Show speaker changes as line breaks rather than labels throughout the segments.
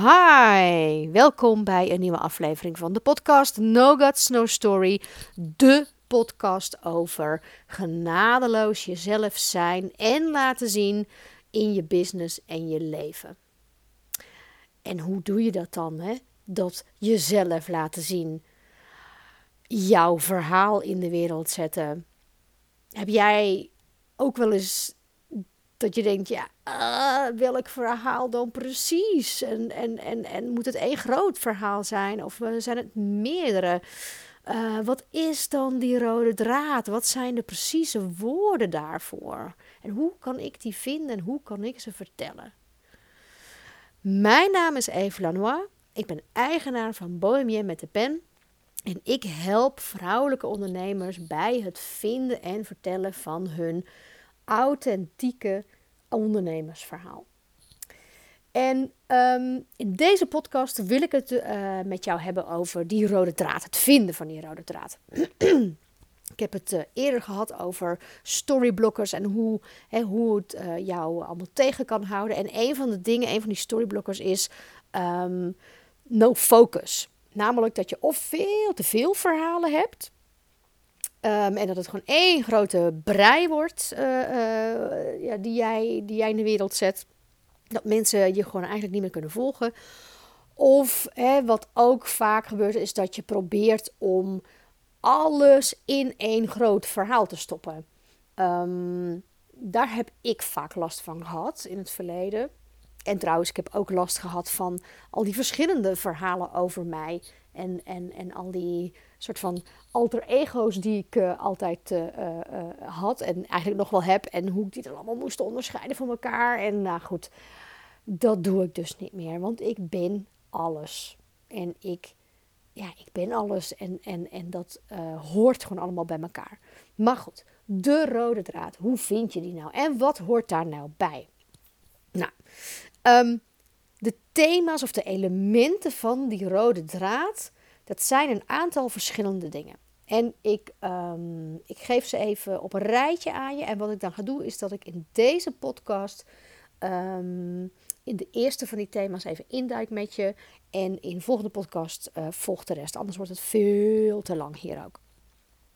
Hi, welkom bij een nieuwe aflevering van de podcast No Guts, No Story. De podcast over genadeloos jezelf zijn en laten zien in je business en je leven. En hoe doe je dat dan? Hè? Dat jezelf laten zien, jouw verhaal in de wereld zetten. Heb jij ook wel eens dat je denkt, ja, uh, welk verhaal dan precies? En, en, en, en moet het één groot verhaal zijn of uh, zijn het meerdere? Uh, wat is dan die rode draad? Wat zijn de precieze woorden daarvoor? En hoe kan ik die vinden en hoe kan ik ze vertellen? Mijn naam is Eve Lanois. Ik ben eigenaar van Bohemien met de pen. En ik help vrouwelijke ondernemers bij het vinden en vertellen van hun authentieke ondernemersverhaal. En um, in deze podcast wil ik het uh, met jou hebben over die rode draad, het vinden van die rode draad. ik heb het uh, eerder gehad over storyblockers en hoe, hè, hoe het uh, jou allemaal tegen kan houden. En een van de dingen, een van die storyblockers is um, no focus. Namelijk dat je of veel te veel verhalen hebt, Um, en dat het gewoon één grote brei wordt uh, uh, ja, die, jij, die jij in de wereld zet. Dat mensen je gewoon eigenlijk niet meer kunnen volgen. Of hè, wat ook vaak gebeurt, is dat je probeert om alles in één groot verhaal te stoppen. Um, daar heb ik vaak last van gehad in het verleden. En trouwens, ik heb ook last gehad van al die verschillende verhalen over mij. En, en, en al die soort van alter ego's die ik uh, altijd uh, uh, had en eigenlijk nog wel heb. En hoe ik die dan allemaal moest onderscheiden van elkaar. En nou goed, dat doe ik dus niet meer. Want ik ben alles. En ik, ja, ik ben alles. En, en, en dat hoort gewoon allemaal bij elkaar. Maar goed, de rode draad. Hoe vind je die nou? En wat hoort daar nou bij? Nou, um, de thema's of de elementen van die rode draad dat zijn een aantal verschillende dingen. En ik, um, ik geef ze even op een rijtje aan je. En wat ik dan ga doen, is dat ik in deze podcast um, in de eerste van die thema's even induik met je. En in de volgende podcast uh, volgt de rest. Anders wordt het veel te lang hier ook.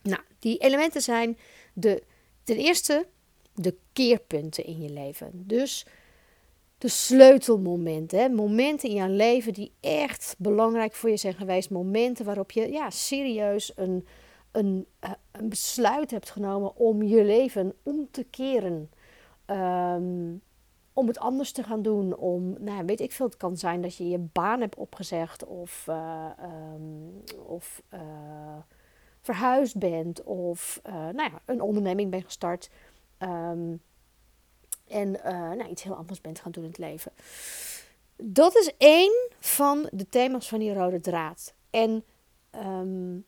Nou, die elementen zijn de, ten eerste de keerpunten in je leven. Dus de sleutelmomenten. Momenten in jouw leven die echt belangrijk voor je zijn geweest. Momenten waarop je ja, serieus een, een, eh, een besluit hebt genomen om je leven om te keren. Um, om het anders te gaan doen. Om, nou, weet ik veel, het kan zijn dat je je baan hebt opgezegd of, uh, um, of uh, verhuisd bent of nou ja, een onderneming bent gestart. Um, en uh, nou, iets heel anders bent gaan doen in het leven. Dat is één van de thema's van die rode draad. En um,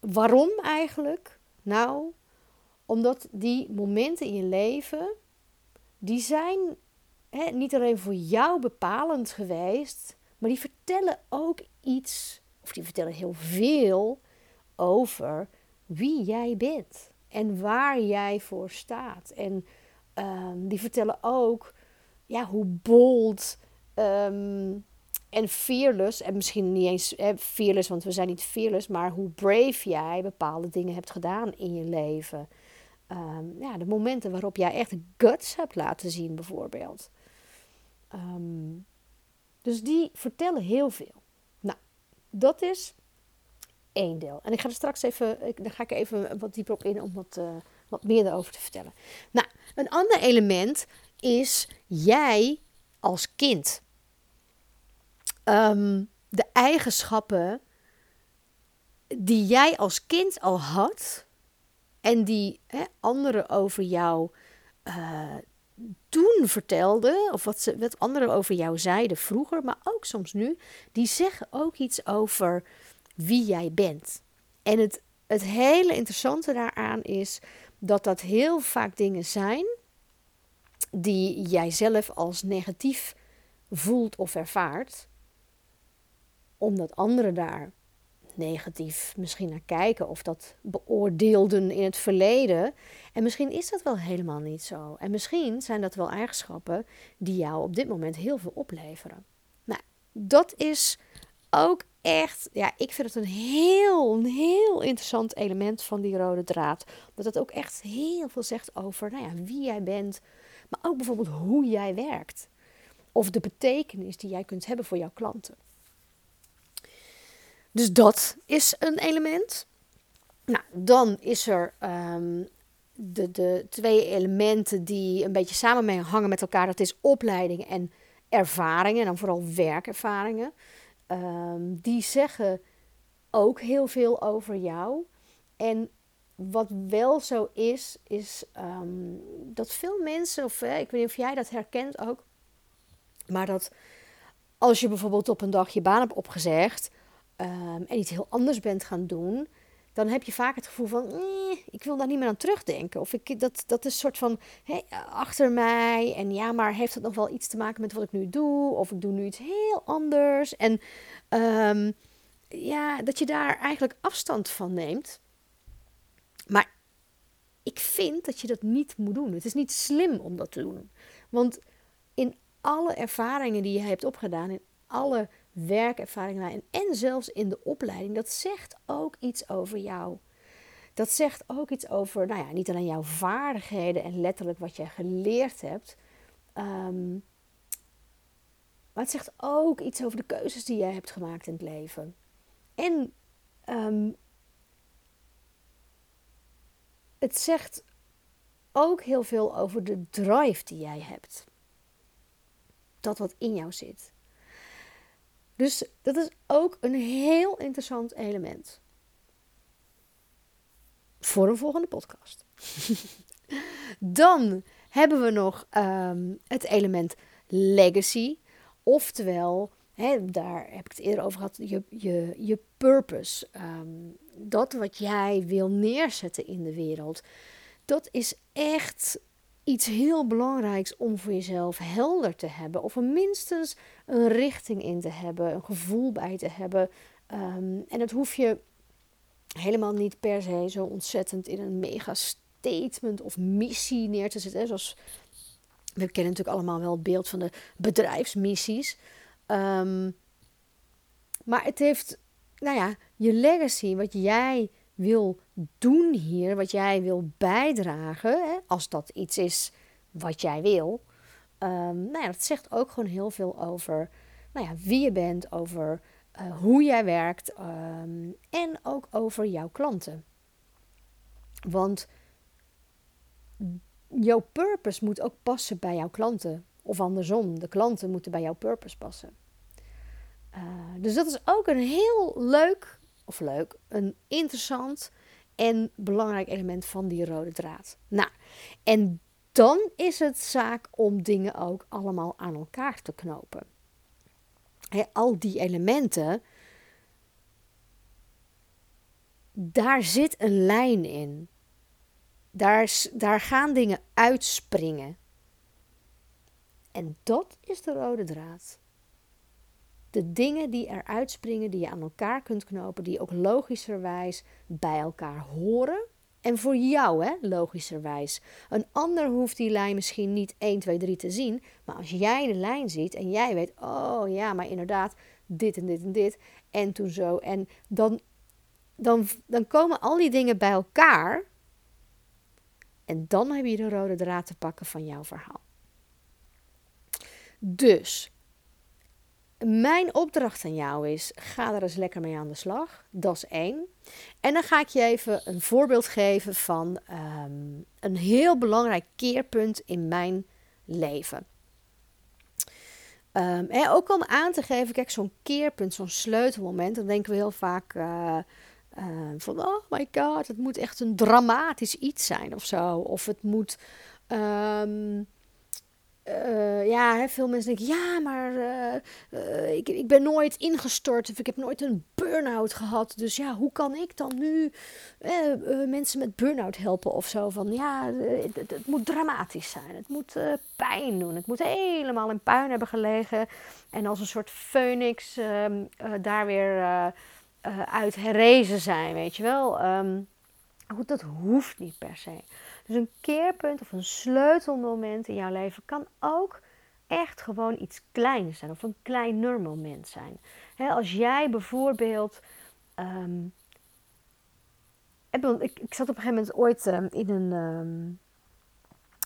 waarom eigenlijk? Nou, omdat die momenten in je leven, die zijn hè, niet alleen voor jou bepalend geweest, maar die vertellen ook iets, of die vertellen heel veel over wie jij bent en waar jij voor staat. En um, die vertellen ook ja, hoe bold um, en fearless, en misschien niet eens eh, fearless, want we zijn niet fearless, maar hoe brave jij bepaalde dingen hebt gedaan in je leven. Um, ja, de momenten waarop jij echt guts hebt laten zien, bijvoorbeeld. dus die vertellen heel veel. Nou, dat is één deel. En ik ga er straks even, ik, ga ik even wat dieper op in om wat, uh, wat meer erover te vertellen. Nou, een ander element is jij als kind. Um, de eigenschappen die jij als kind al had en die hè, anderen over jou uh, toen vertelden, of wat, ze, wat anderen over jou zeiden vroeger, maar ook soms nu, die zeggen ook iets over wie jij bent. En het, het hele interessante daaraan is dat dat heel vaak dingen zijn die jij zelf als negatief voelt of ervaart, omdat anderen daar negatief misschien naar kijken of dat beoordeelden in het verleden. En misschien is dat wel helemaal niet zo. En misschien zijn dat wel eigenschappen die jou op dit moment heel veel opleveren. Nou, dat is ook echt, ja, ik vind het een heel, heel interessant element van die rode draad. Dat het ook echt heel veel zegt over nou ja, wie jij bent, maar ook bijvoorbeeld hoe jij werkt. Of de betekenis die jij kunt hebben voor jouw klanten. Dus dat is een element. Nou, dan is er um, de, de twee elementen die een beetje samen hangen met elkaar. Dat is opleiding en ervaringen, en dan vooral werkervaringen. Um, die zeggen ook heel veel over jou. En wat wel zo is, is um, dat veel mensen, of ik weet niet of jij dat herkent ook, maar dat als je bijvoorbeeld op een dag je baan hebt opgezegd um, en iets heel anders bent gaan doen, dan heb je vaak het gevoel van, eh, ik wil daar niet meer aan terugdenken. Of ik, dat, dat is een soort van hey, achter mij. En ja, maar heeft dat nog wel iets te maken met wat ik nu doe? Of ik doe nu iets heel anders. En um, ja, dat je daar eigenlijk afstand van neemt. Maar ik vind dat je dat niet moet doen. Het is niet slim om dat te doen. Want in alle ervaringen die je hebt opgedaan, in alle werkervaringen en, en zelfs in de opleiding, dat zegt ook iets over jou. Dat zegt ook iets over, nou ja, niet alleen jouw vaardigheden en letterlijk wat jij geleerd hebt, um, maar het zegt ook iets over de keuzes die jij hebt gemaakt in het leven. En um, het zegt ook heel veel over de drive die jij hebt. Dat wat in jou zit. Dus dat is ook een heel interessant element. Voor een volgende podcast. Dan hebben we nog um, het element legacy. Oftewel, hè, daar heb ik het eerder over gehad, je, je, je purpose. Um, dat wat jij wil neerzetten in de wereld. Dat is echt iets heel belangrijks om voor jezelf helder te hebben. Of er minstens een richting in te hebben, een gevoel bij te hebben. Um, en dat hoef je helemaal niet per se zo ontzettend in een mega statement of missie neer te zetten. Zoals we kennen natuurlijk allemaal wel het beeld van de bedrijfsmissies. Um, maar het heeft, nou ja, je legacy, wat jij wil doen hier, wat jij wil bijdragen, hè, als dat iets is wat jij wil, um, nou ja, dat zegt ook gewoon heel veel over nou ja, wie je bent, over uh, hoe jij werkt um, en ook over jouw klanten. Want jouw purpose moet ook passen bij jouw klanten. Of andersom, de klanten moeten bij jouw purpose passen. Uh, dus dat is ook een heel leuk, of leuk, een interessant en belangrijk element van die rode draad. Nou, en dan is het zaak om dingen ook allemaal aan elkaar te knopen. al die elementen, daar zit een lijn in. Daar, daar gaan dingen uitspringen. En dat is de rode draad. De dingen die eruit springen, die je aan elkaar kunt knopen, die ook logischerwijs bij elkaar horen. En voor jou, hè, logischerwijs. Een ander hoeft die lijn misschien niet 1, 2, 3 te zien. Maar als jij de lijn ziet en jij weet, oh ja, maar inderdaad, dit en dit en dit. En toen zo. En dan, dan, dan komen al die dingen bij elkaar. En dan heb je de rode draad te pakken van jouw verhaal. Dus mijn opdracht aan jou is: ga er eens lekker mee aan de slag. Dat is één. En dan ga ik je even een voorbeeld geven van um, een heel belangrijk keerpunt in mijn leven. En ook om aan te geven, kijk, zo'n keerpunt, zo'n sleutelmoment, dan denken we heel vaak uh, uh, van, oh my god, het moet echt een dramatisch iets zijn of zo. Of het moet, uh, ja, veel mensen denken, ja, maar uh, uh, ik, ik ben nooit ingestort of ik heb nooit een burn-out gehad. Dus ja, hoe kan ik dan nu mensen met burn-out helpen of zo? Van ja, het, moet dramatisch zijn, het moet pijn doen, het moet helemaal in puin hebben gelegen. En als een soort phoenix ehm, daar weer uit herrezen zijn, weet je wel. Um, goed, dat hoeft niet per se. Dus een keerpunt of een sleutelmoment in jouw leven kan ook echt gewoon iets kleins zijn of een kleiner moment zijn. als jij bijvoorbeeld. Ehm, ik, ik, zat op een gegeven moment ooit ehm, in een. Ehm,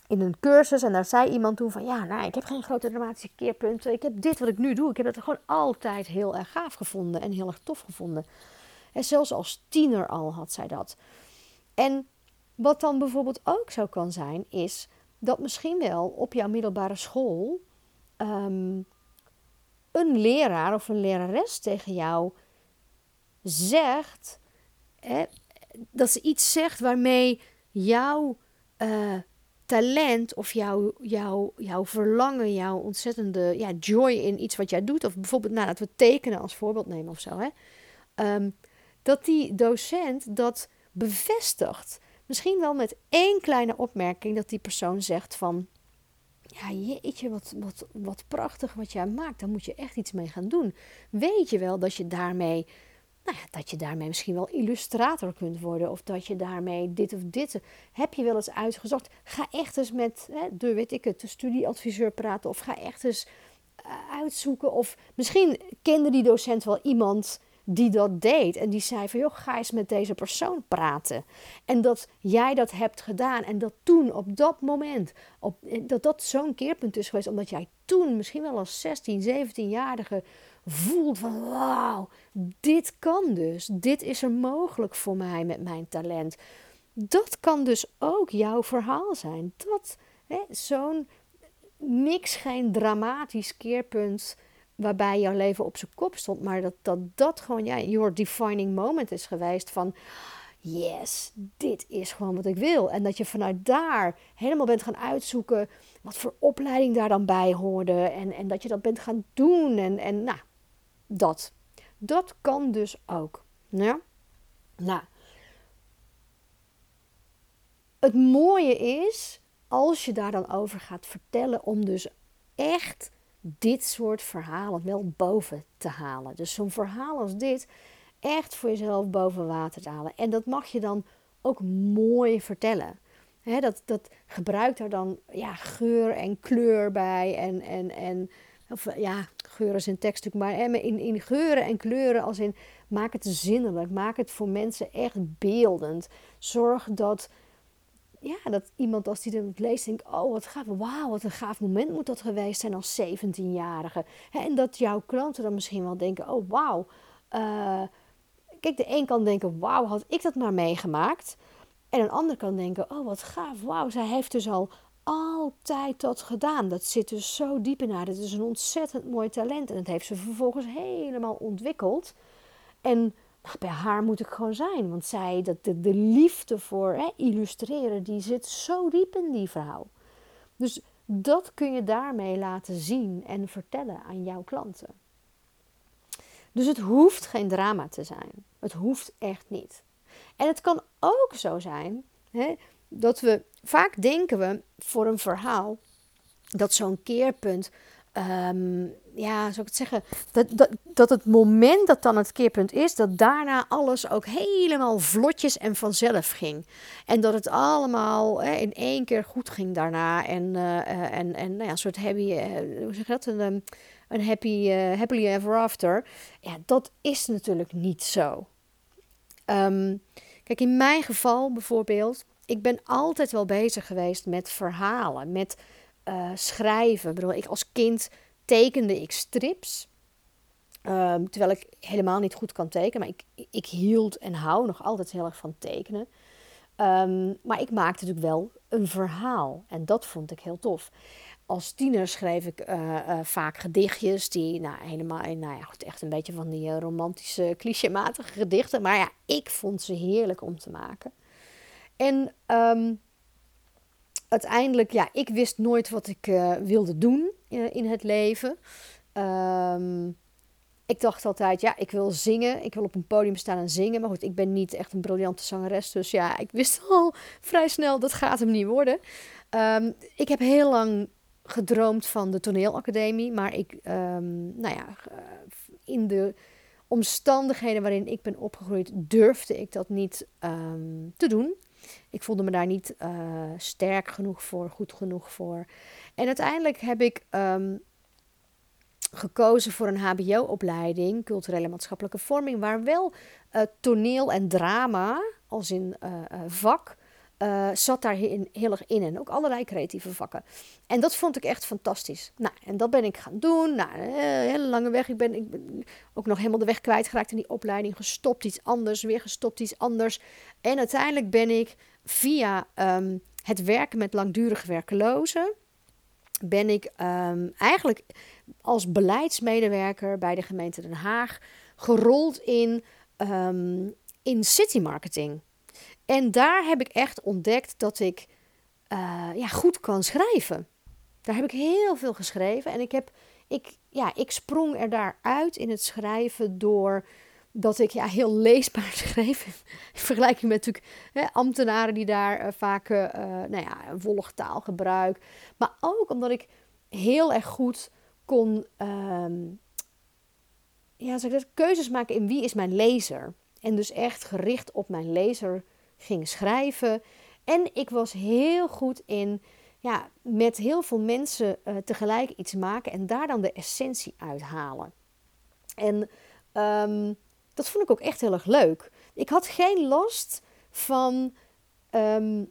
in een cursus en daar zei iemand toen van ja, nou, ik heb geen grote dramatische keerpunten. Ik heb dit wat ik nu doe. Ik heb het gewoon altijd heel erg gaaf gevonden en heel erg tof gevonden. En zelfs als tiener al had zij dat. En wat dan bijvoorbeeld ook zo kan zijn, is dat misschien wel op jouw middelbare school ehm, een leraar of een lerares tegen jou zegt dat ze iets zegt waarmee jouw uh, talent of jouw, jouw, jouw verlangen, jouw ontzettende ja, joy in iets wat jij doet, of bijvoorbeeld nou, we tekenen als voorbeeld nemen of zo, hè, ehm, dat die docent dat bevestigt. Misschien wel met één kleine opmerking dat die persoon zegt van, ja jeetje, wat, wat, wat prachtig wat jij maakt, daar moet je echt iets mee gaan doen. Weet je wel dat je daarmee nou ja, dat je daarmee misschien wel illustrator kunt worden. Of dat je daarmee dit of dit. Heb je wel eens uitgezocht? Ga echt eens met hè, de, weet ik het, de studieadviseur praten. Of ga echt eens uh, uitzoeken. Of misschien kende die docent wel iemand die dat deed. En die zei van, joh, ga eens met deze persoon praten. En dat jij dat hebt gedaan. En dat toen, op dat moment, op, dat dat zo'n keerpunt is geweest. Omdat jij toen, misschien wel als 16, 17-jarige voelt van wauw, dit kan dus. Dit is er mogelijk voor mij met mijn talent. Dat kan dus ook jouw verhaal zijn. Dat zo'n niks geen dramatisch keerpunt waarbij jouw leven op zijn kop stond, maar dat dat, dat gewoon ja, your defining moment is geweest van yes, dit is gewoon wat ik wil. En dat je vanuit daar helemaal bent gaan uitzoeken wat voor opleiding daar dan bij hoorde en, en dat je dat bent gaan doen en, en nou, dat. Dat kan dus ook. Ja? Nou, het mooie is als je daar dan over gaat vertellen om dus echt dit soort verhalen wel boven te halen. Dus zo'n verhaal als dit echt voor jezelf boven water te halen. En dat mag je dan ook mooi vertellen. dat, dat gebruikt daar dan ja, geur en kleur bij en, en, en ja, geuren is een tekst maar in, in geuren en kleuren als in maak het zinnelijk, maak het voor mensen echt beeldend. Zorg dat, ja, dat iemand als die het leest denkt, oh wat gaaf, wauw, wat een gaaf moment moet dat geweest zijn als 17-jarige. En dat jouw klanten dan misschien wel denken, oh wauw. Uh, kijk, de een kan denken, wauw, had ik dat maar meegemaakt. En een ander kan denken, oh wat gaaf, wauw, zij heeft dus al altijd dat gedaan. Dat zit dus zo diep in haar. Het is een ontzettend mooi talent. En dat heeft ze vervolgens helemaal ontwikkeld. En bij haar moet ik gewoon zijn. Want zij, dat, de, de liefde voor hè, illustreren, die zit zo diep in die vrouw. Dus dat kun je daarmee laten zien en vertellen aan jouw klanten. Dus het hoeft geen drama te zijn. Het hoeft echt niet. En het kan ook zo zijn hè, dat we vaak denken we voor een verhaal dat zo'n keerpunt, um, ja, zou ik het zeggen, dat, dat, dat het moment dat dan het keerpunt is, dat daarna alles ook helemaal vlotjes en vanzelf ging. En dat het allemaal hè, in één keer goed ging daarna. En, uh, en, en nou ja, een soort happy, uh, hoe zeg je dat? Een, um, een happy, happily ever after. Ja, dat is natuurlijk niet zo. Um, kijk, in mijn geval bijvoorbeeld ik ben altijd wel bezig geweest met verhalen, met uh, schrijven. Ik, bedoel, ik als kind tekende ik strips. Um, terwijl ik helemaal niet goed kan tekenen. Maar ik, ik hield en hou nog altijd heel erg van tekenen. Um, maar ik maakte natuurlijk wel een verhaal. En dat vond ik heel tof. Als tiener schreef ik uh, uh, vaak gedichtjes die nou, helemaal, nou ja, goed, echt een beetje van die romantische, clichématige gedichten. Maar ja, ik vond ze heerlijk om te maken. En um, uiteindelijk, ja, ik wist nooit wat ik uh, wilde doen in, in het leven. Um, ik dacht altijd, ja, ik wil zingen. Ik wil op een podium staan en zingen. Maar goed, ik ben niet echt een briljante zangeres. Dus ja, ik wist al vrij snel, dat gaat hem niet worden. Um, ik heb heel lang gedroomd van de toneelacademie. Maar ik, um, nou ja, in de omstandigheden waarin ik ben opgegroeid, durfde ik dat niet te doen. Ik voelde me daar niet uh, sterk genoeg voor, goed genoeg voor. En uiteindelijk heb ik um, gekozen voor een HBO-opleiding, culturele maatschappelijke vorming, waar wel uh, toneel en drama, als in uh, vak, uh, zat daar heel, erg in. En ook allerlei creatieve vakken. En dat vond ik echt fantastisch. Nou, en dat ben ik gaan doen. Nou, een hele lange weg. Ik ben, ik ben ook nog helemaal de weg kwijtgeraakt in die opleiding. Gestopt iets anders, weer gestopt iets anders. En uiteindelijk ben ik via um, het werken met langdurig werkelozen... ben ik um, eigenlijk als beleidsmedewerker bij de gemeente Den Haag... gerold in, um, in city marketing... En daar heb ik echt ontdekt dat ik uh, ja, goed kan schrijven. Daar heb ik heel veel geschreven. En ik, heb, ik, ja, ik sprong er daaruit in het schrijven door dat ik ja, heel leesbaar schreef. In vergelijking met natuurlijk hè, ambtenaren die daar uh, vaak uh, nou ja, volgtaal gebruik. Maar ook omdat ik heel erg goed kon um, ja, zeg dat, keuzes maken in wie is mijn lezer. En dus echt gericht op mijn lezer ging schrijven. En ik was heel goed in ja, met heel veel mensen uh, tegelijk iets maken en daar dan de essentie uithalen. En um, dat vond ik ook echt heel erg leuk. Ik had geen last van um,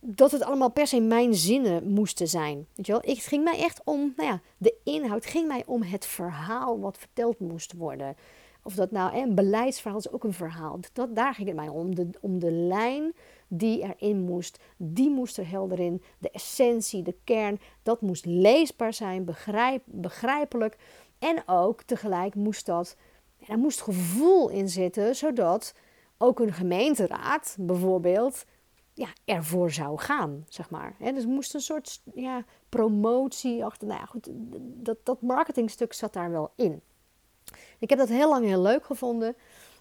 dat het allemaal per se mijn zinnen moesten zijn. Weet je wel? Het ging mij echt om, nou ja, de inhoud ging mij om het verhaal wat verteld moest worden. Of dat nou een beleidsverhaal is ook een verhaal. Dat, daar ging het mij om. De, om de lijn die erin moest. Die moest er helder in. De essentie, de kern. Dat moest leesbaar zijn, begrijp, begrijpelijk. En ook tegelijk moest dat. Er moest gevoel in zitten, zodat ook een gemeenteraad bijvoorbeeld ja, ervoor zou gaan, zeg maar. He, dus moest een soort ja, promotie achter. Nou ja, goed, dat, dat marketingstuk zat daar wel in. Ik heb dat heel lang heel leuk gevonden.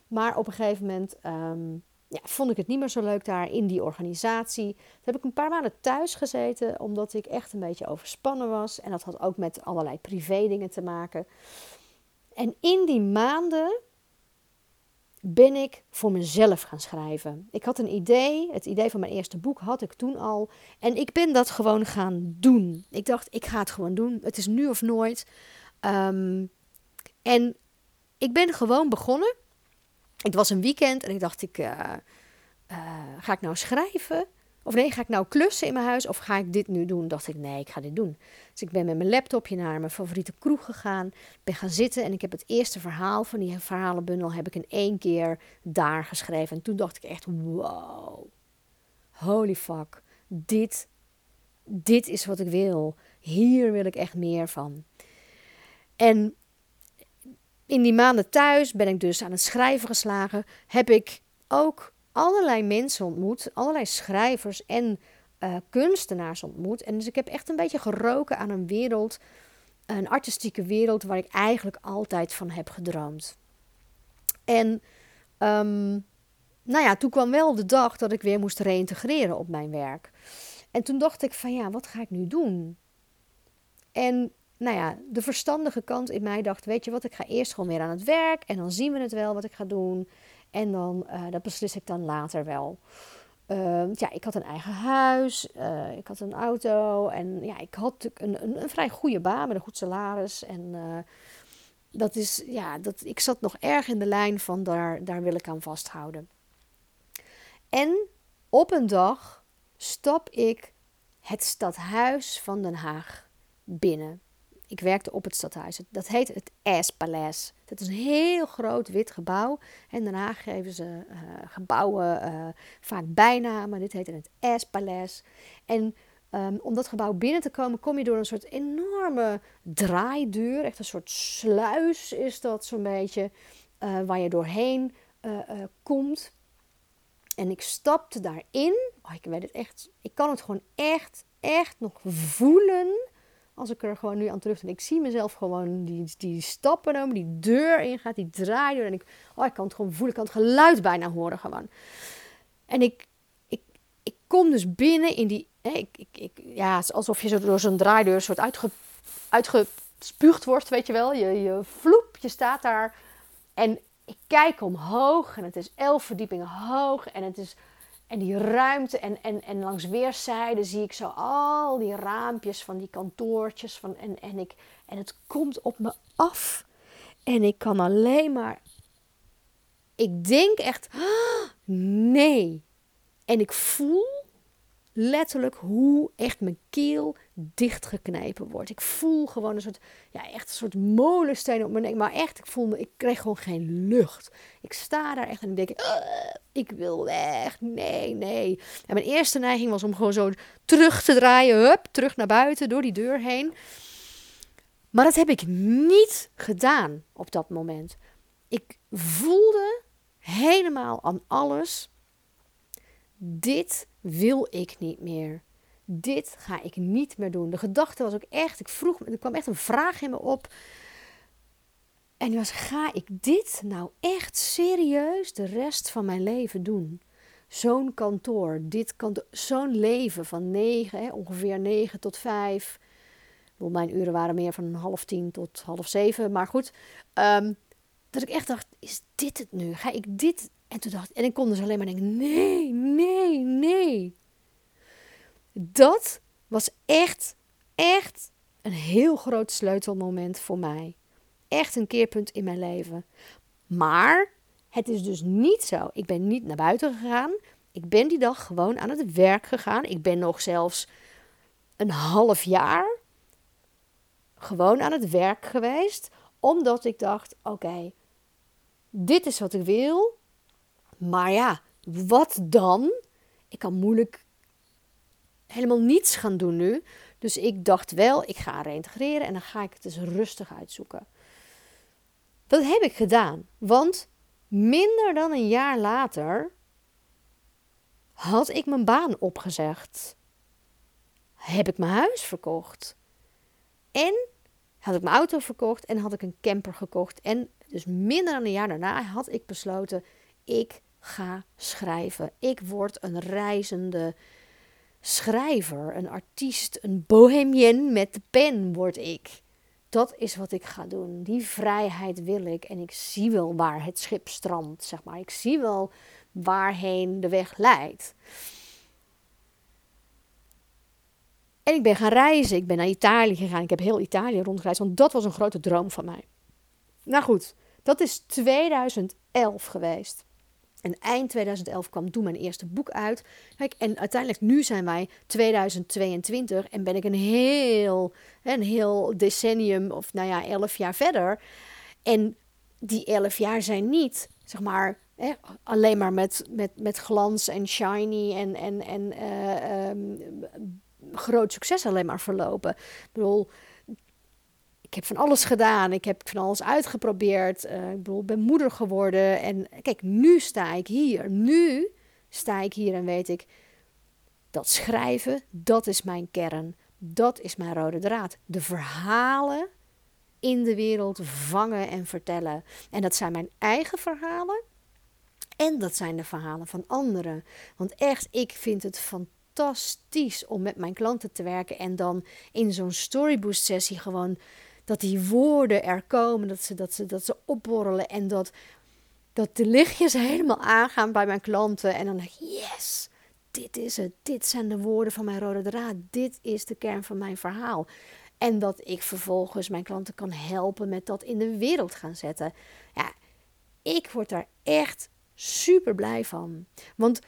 Maar op een gegeven moment um, ja, vond ik het niet meer zo leuk daar in die organisatie. Toen heb ik een paar maanden thuis gezeten, omdat ik echt een beetje overspannen was. En dat had ook met allerlei privé dingen te maken. En in die maanden ben ik voor mezelf gaan schrijven. Ik had een idee, het idee van mijn eerste boek had ik toen al. En ik ben dat gewoon gaan doen. Ik dacht, ik ga het gewoon doen. Het is nu of nooit. Um, en ik ben gewoon begonnen. Het was een weekend en ik dacht, ik, uh, uh, ga ik nou schrijven? Of nee, ga ik nou klussen in mijn huis? Of ga ik dit nu doen? Dacht ik, nee, ik ga dit doen. Dus ik ben met mijn laptopje naar mijn favoriete kroeg gegaan. Ben gaan zitten en ik heb het eerste verhaal van die verhalenbundel heb ik in één keer daar geschreven. En toen dacht ik echt, wow, holy fuck, dit, dit is wat ik wil. Hier wil ik echt meer van. En in die maanden thuis ben ik dus aan het schrijven geslagen. Heb ik ook allerlei mensen ontmoet, allerlei schrijvers en uh, kunstenaars ontmoet. En dus ik heb echt een beetje geroken aan een wereld, een artistieke wereld waar ik eigenlijk altijd van heb gedroomd. En um, nou ja, toen kwam wel de dag dat ik weer moest reïntegreren op mijn werk. En toen dacht ik van ja, wat ga ik nu doen? En nou ja, de verstandige kant in mij dacht, weet je wat, ik ga eerst gewoon weer aan het werk en dan zien we het wel wat ik ga doen. En dan, uh, dat beslis ik dan later wel. Uh, ja, ik had een eigen huis, uh, ik had een auto en ja, ik had een, een, een, vrij goede baan met een goed salaris. En uh, dat is, ja, dat, ik zat nog erg in de lijn van daar, daar wil ik aan vasthouden. En op een dag stap ik het stadhuis van Den Haag binnen ik werkte op het stadhuis. Dat heet het S-paleis. Dat is een heel groot wit gebouw. En daarna geven ze uh, gebouwen uh, vaak bijnamen. Dit heet het S-paleis. En um, om dat gebouw binnen te komen, kom je door een soort enorme draaideur. Echt een soort sluis is dat zo'n beetje. Uh, waar je doorheen komt. En ik stapte daarin. Oh, ik weet het echt. Ik kan het gewoon echt, echt nog voelen als ik er gewoon nu aan terug Ik zie mezelf gewoon die, die stappen nemen, die deur ingaat, die draaideur. En ik, oh, ik kan het gewoon voelen, ik kan het geluid bijna horen gewoon. En ik, ik, ik kom dus binnen in die, ik, ik, ik, ja, alsof je zo door zo'n draaideur soort uitge, uitgespuugd wordt, weet je wel. Je, je vloep, je staat daar. En ik kijk omhoog en het is elf verdiepingen hoog. En het is en die ruimte en, en, en langs weerszijden zie ik zo al die raampjes van die kantoortjes. Van, en, en, ik, en het komt op me af. En ik kan alleen maar. Ik denk echt, ah, nee. En ik voel letterlijk hoe echt mijn keel dichtgeknepen wordt. Ik voel gewoon een soort, ja, echt een soort molensteen op mijn nek. Maar echt, ik voel me, ik kreeg gewoon geen lucht. Ik sta daar echt en ik denk, ik wil weg. Nee, nee. En mijn eerste neiging was om gewoon zo terug te draaien. Hup, terug naar buiten, door die deur heen. Maar dat heb ik niet gedaan op dat moment. Ik voelde helemaal aan alles. Dit wil ik niet meer. Dit ga ik niet meer doen. De gedachte was ook echt, ik vroeg, er kwam echt een vraag in me op. En die was, ga ik dit nou echt serieus de rest van mijn leven doen? Zo'n kantoor, dit kantoor, zo'n leven van negen, hè, ongeveer negen tot vijf. Mijn uren waren meer van half tien tot half zeven, maar goed. Ehm, dat ik echt dacht, is dit het nu? Ga ik dit en toen dacht en ik kon dus alleen maar denken: nee, nee, nee. Dat was echt, echt een heel groot sleutelmoment voor mij. Echt een keerpunt in mijn leven. Maar het is dus niet zo. Ik ben niet naar buiten gegaan. Ik ben die dag gewoon aan het werk gegaan. Ik ben nog zelfs een half jaar gewoon aan het werk geweest. Omdat ik dacht: oké, dit is wat ik wil. Maar ja, wat dan? Ik kan moeilijk helemaal niets gaan doen nu. Dus ik dacht wel, ik ga reintegreren en dan ga ik het eens rustig uitzoeken. Dat heb ik gedaan, want minder dan een jaar later had ik mijn baan opgezegd. Heb ik mijn huis verkocht. En had ik mijn auto verkocht en had ik een camper gekocht. En dus minder dan een jaar daarna had ik besloten: ik ga schrijven. Ik word een reizende schrijver, een artiest, een bohemien met de pen word ik. Dat is wat ik ga doen. Die vrijheid wil ik. En ik zie wel waar het schip strandt, zeg maar. Ik zie wel waarheen de weg leidt. En ik ben gaan reizen. Ik ben naar Italië gegaan. Ik heb heel Italië rondgereisd, want dat was een grote droom van mij. Nou goed, dat is 2011 geweest. En eind 2011 kwam toen mijn eerste boek uit. Kijk, en uiteindelijk nu zijn wij 2022 en ben ik een heel, een heel decennium of nou ja, elf jaar verder. En die elf jaar zijn niet, zeg maar, hè, alleen maar met, met, met glans en shiny en, en, en uh, um, groot succes alleen maar verlopen. Ik bedoel, ik heb van alles gedaan. Ik heb van alles uitgeprobeerd. Uh, ik bedoel, ben moeder geworden. En kijk, nu sta ik hier. Nu sta ik hier en weet ik dat schrijven, dat is mijn kern. Dat is mijn rode draad. De verhalen in de wereld vangen en vertellen. En dat zijn mijn eigen verhalen. En dat zijn de verhalen van anderen. Want echt, ik vind het fantastisch om met mijn klanten te werken en dan in zo'n storyboost sessie gewoon dat die woorden er komen, dat ze, dat ze, dat ze opborrelen en dat, dat de lichtjes helemaal aangaan bij mijn klanten. En dan denk yes, dit is het. Dit zijn de woorden van mijn rode draad. Dit is de kern van mijn verhaal. En dat ik vervolgens mijn klanten kan helpen met dat in de wereld gaan zetten. Ja, ik word daar echt super blij van. Want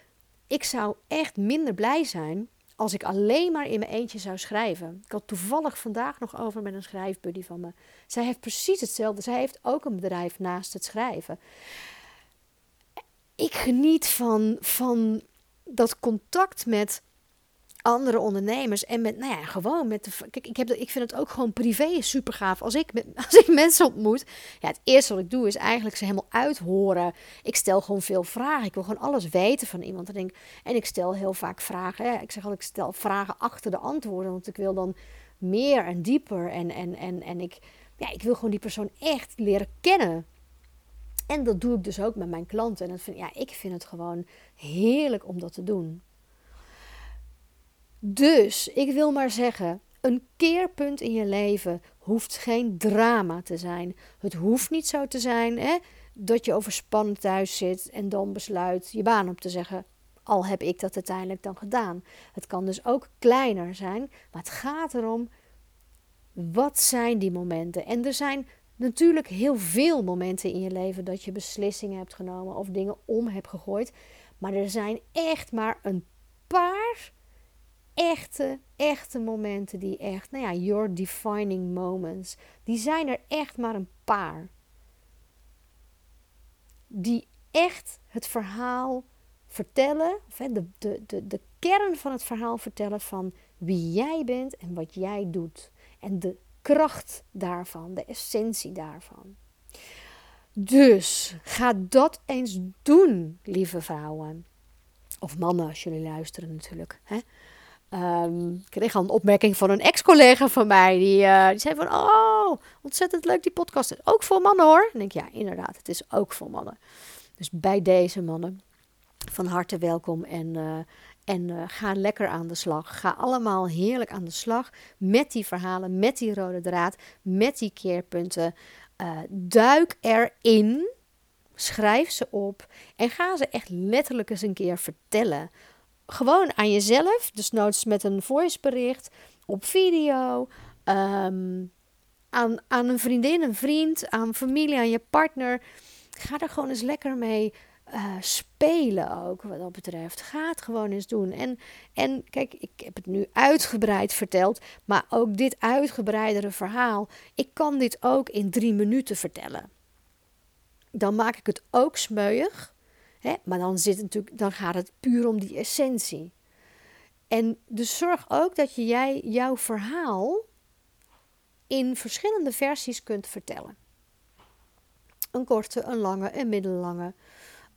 ik zou echt minder blij zijn als ik alleen maar in mijn eentje zou schrijven. Ik had toevallig vandaag nog over met een schrijfbuddy van me. Zij heeft precies hetzelfde. Zij heeft ook een bedrijf naast het schrijven. Ik geniet van, van dat contact met andere ondernemers en met, nou ja, gewoon met de. Kijk, ik, heb, ik vind het ook gewoon privé super gaaf. Als ik, als ik mensen ontmoet, ja, het eerste wat ik doe is eigenlijk ze helemaal uithoren. Ik stel gewoon veel vragen. Ik wil gewoon alles weten van iemand. En, denk, en ik stel heel vaak vragen. Hè. Ik zeg al, ik stel vragen achter de antwoorden, want ik wil dan meer en dieper. En, en, en, en ik, ja, ik wil gewoon die persoon echt leren kennen. En dat doe ik dus ook met mijn klanten. En dat vind, ja, ik vind het gewoon heerlijk om dat te doen. Dus ik wil maar zeggen, een keerpunt in je leven hoeft geen drama te zijn. Het hoeft niet zo te zijn hè, dat je overspannen thuis zit en dan besluit je baan op te zeggen. al heb ik dat uiteindelijk dan gedaan. Het kan dus ook kleiner zijn, maar het gaat erom, wat zijn die momenten? En er zijn natuurlijk heel veel momenten in je leven dat je beslissingen hebt genomen of dingen om hebt gegooid. Maar er zijn echt maar een paar echte, echte momenten die echt, nou ja, your defining moments. Die zijn er echt maar een paar. Die echt het verhaal vertellen, of de, de, de, de kern van het verhaal vertellen van wie jij bent en wat jij doet. En de kracht daarvan, de essentie daarvan. Dus ga dat eens doen, lieve vrouwen. Of mannen, als jullie luisteren natuurlijk. Hè? Um, ik kreeg al een opmerking van een ex-collega van mij. Die, uh, die zei van, oh, ontzettend leuk die podcast. Ook voor mannen hoor. En denk ja, inderdaad, het is ook voor mannen. Dus bij deze mannen, van harte welkom. En, uh, en uh, ga lekker aan de slag. Ga allemaal heerlijk aan de slag met die verhalen, met die rode draad, met die keerpunten. duik erin. Schrijf ze op en ga ze echt letterlijk eens een keer vertellen gewoon aan jezelf, dus noods met een voicebericht, op video, um, aan, aan een vriendin, een vriend, aan familie, aan je partner. Ga er gewoon eens lekker mee uh, spelen ook, wat dat betreft. Ga het gewoon eens doen. En, en kijk, ik heb het nu uitgebreid verteld, maar ook dit uitgebreidere verhaal, ik kan dit ook in drie minuten vertellen. Dan maak ik het ook smeuig. Maar dan, zit natuurlijk, dan gaat het puur om die essentie. En dus zorg ook dat je jij, jouw verhaal in verschillende versies kunt vertellen. Een korte, een lange, een middellange.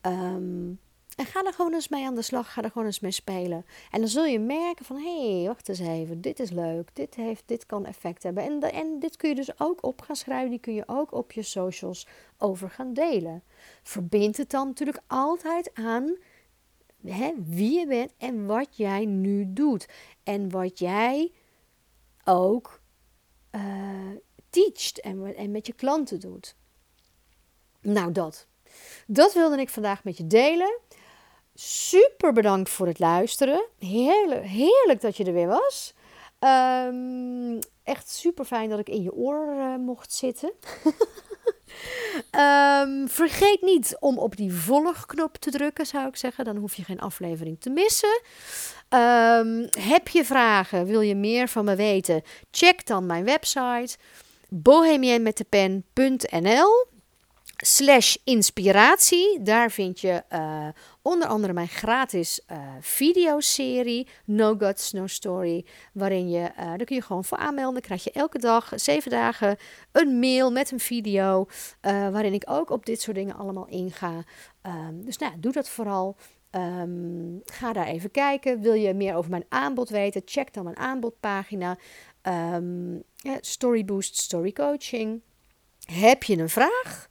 Um, en ga er gewoon eens mee aan de slag, ga er gewoon eens mee spelen. En dan zul je merken van, hé, hey, wacht eens even, dit is leuk, dit, heeft, dit kan effect hebben. En, en dit kun je dus ook op gaan schrijven, die kun je ook op je socials over gaan delen. Verbind het dan natuurlijk altijd aan hè, wie je bent en wat jij nu doet. En wat jij ook uh, teacht en, en met je klanten doet. Nou, dat. Dat wilde ik vandaag met je delen. Super bedankt voor het luisteren. Heerlijk, heerlijk dat je er weer was. Um, echt super fijn dat ik in je oor uh, mocht zitten. um, vergeet niet om op die volgknop te drukken, zou ik zeggen. Dan hoef je geen aflevering te missen. Um, heb je vragen? Wil je meer van me weten? Check dan mijn website bohemienmetdepen.nl slash inspiratie. Daar vind je uh, onder andere mijn gratis uh, videoserie No Guts, No Story. Waarin je, uh, daar kun je gewoon voor aanmelden. Dan krijg je elke dag, zeven dagen, een mail met een video. waarin ik ook op dit soort dingen allemaal inga. Um, dus nou, doe dat vooral. Um, ga daar even kijken. Wil je meer over mijn aanbod weten? Check dan mijn aanbodpagina. Um, ja, story Boost, Story Coaching. Heb je een vraag?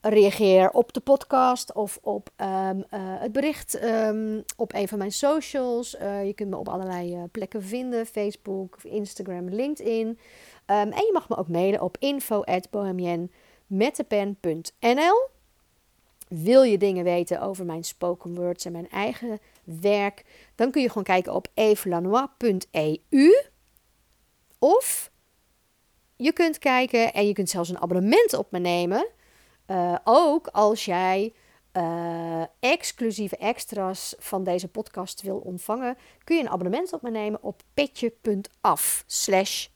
Reageer op de podcast of op um, uh, het bericht um, op een van mijn socials. Uh, je kunt me op allerlei uh, plekken vinden: Facebook, Instagram, LinkedIn. Um, en je mag me ook mailen op info@bohemienmetdepen.nl. Wil je dingen weten over mijn spoken words en mijn eigen werk? Dan kun je gewoon kijken op evelanois.eu. Of je kunt kijken en je kunt zelfs een abonnement op me nemen uh, ook als jij uh, exclusieve extra's van deze podcast wil ontvangen, kun je een abonnement op me nemen op petje.af slash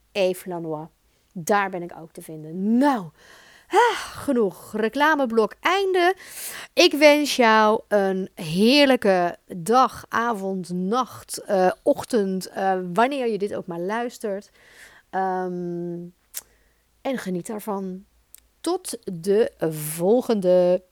Daar ben ik ook te vinden. Nou, ah, genoeg reclameblok einde. Ik wens jou een heerlijke dag, avond, nacht, uh, ochtend, wanneer je dit ook maar luistert. Um, en geniet daarvan tot de volgende